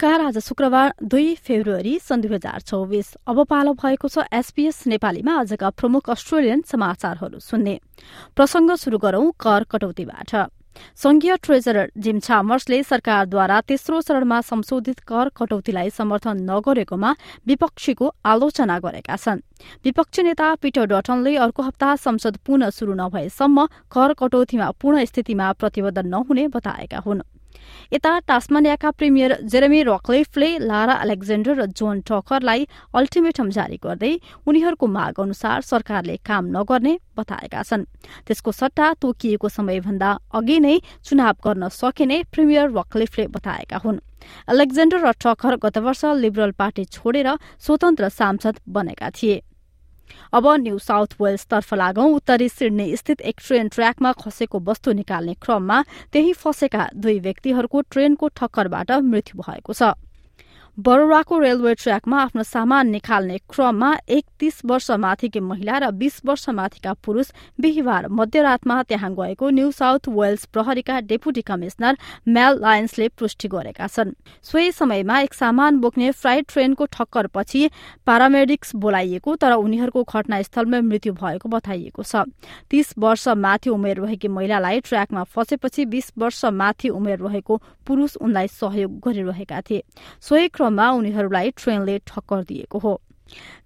नमस्कार। आज शुक्रबार दुई फेब्रुअरी सन् दुई हजार चौबिस। अब पालो भएको छ एसपीएस नेपालीमा आजका प्रमुख अस्ट्रेलियन समाचारहरू सुन्ने। प्रसंग शुरू गरौं कर कटौतीबाट। संघीय ट्रेजरर जिम छामर्सले सरकारद्वारा तेस्रो चरणमा संशोधित कर कटौतीलाई समर्थन नगरेकोमा विपक्षीको आलोचना गरेका छन्। विपक्षी नेता पिटर डटनले अर्को हप्ता संसद पुनः शुरू नभएसम्म कर कटौतीमा पूर्ण स्थितिमा प्रतिबद्ध नहुने बताएका हुन्। यता टास्मानियाका प्रिमियर जेरेमी रकलेफले लारा अलेक्जेन्डर र जोन टकरलाई अल्टिमेटम जारी गर्दै उनीहरूको माग अनुसार सरकारले काम नगर्ने बताएका छन्। त्यसको सट्टा तोकिएको समयभन्दा अघि नै चुनाव गर्न सकिने प्रिमियर रकलेफले बताएका हुन्। अलेक्जेन्डर र टकर गत वर्ष लिबरल पार्टी छोडेर स्वतन्त्र सांसद बनेका थिए। अब न्यू साउथ वेल्सतर्फ लागौं। उत्तरी सिडनी स्थित एक ट्रेन ट्र्याकमा खसेको वस्तु निकाल्ने क्रममा त्यही फसेका दुई व्यक्तिहरूको ट्रेनको ठक्करबाट मृत्यु भएको छ। बरोडाको रेलवे ट्र्याकमा आफ्नो सामान निकाल्ने क्रममा एकतीस वर्ष माथिकी महिला र बीस वर्ष माथिका पुरूष बिहिबार मध्यरातमा त्यहाँ गएको न्यू साउथ वेल्स प्रहरीका डेपुटी कमिश्नर मेल लायन्सले पुष्टि गरेका छन्। सोही समयमा एक सामान बोक्ने फ्लाइट ट्रेनको ठक्करपछि पारामेडिक्स बोलाइएको तर उनीहरूको घटनास्थलमा मृत्यु भएको बताइएको छ। तीस वर्ष माथि उमेर रहेकी महिलालाई ट्र्याकमा फसेपछि बीस वर्ष माथि उमेर रहेको पुरूष उनलाई सहयोग गरिरहेका थिए। सोही क्रममा उनीहरूलाई ट्रेनले ठक्कर दिएको हो।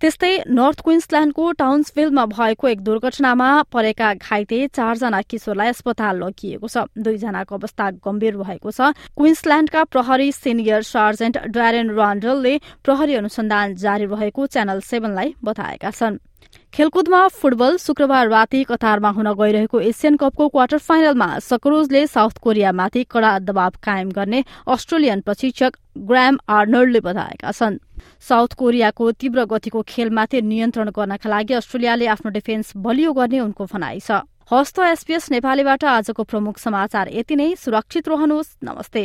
त्यस्तै नर्थ क्विन्सल्याण्डको टाउन्सभिलमा भएको एक दुर्घटनामा परेका घाइते चारजना किशोरलाई अस्पताल लगिएको छ। दुईजनाको अवस्था गम्भीर रहेको छ। क्विन्सल्याण्डका प्रहरी सिनियर सार्जेन्ट ड्यारेन रान्डलले प्रहरी अनुसन्धान जारी रहेको च्यानल सेभेनलाई बताएका छन्। खेलकुदमा फुटबल शुक्रबार राति कतारमा हुन गइरहेको एसियन कपको क्वार्टर फाइनलमा सकरोजले साउथ कोरियामाथि कड़ा दबाव कायम गर्ने अस्ट्रेलियन प्रशिक्षक ग्राम आर्नल्डले बताएका छन्। साउथ कोरियाको तीव्र गतिको खेलमाथि नियन्त्रण गर्नका लागि अस्ट्रेलियाले आफ्नो डिफेन्स बलियो गर्ने उनको भनाइ छ। हस्त एसपीएस नेपालीबाट आजको प्रमुख समाचार यति नै। सुरक्षित रहनुहोस्। नमस्ते।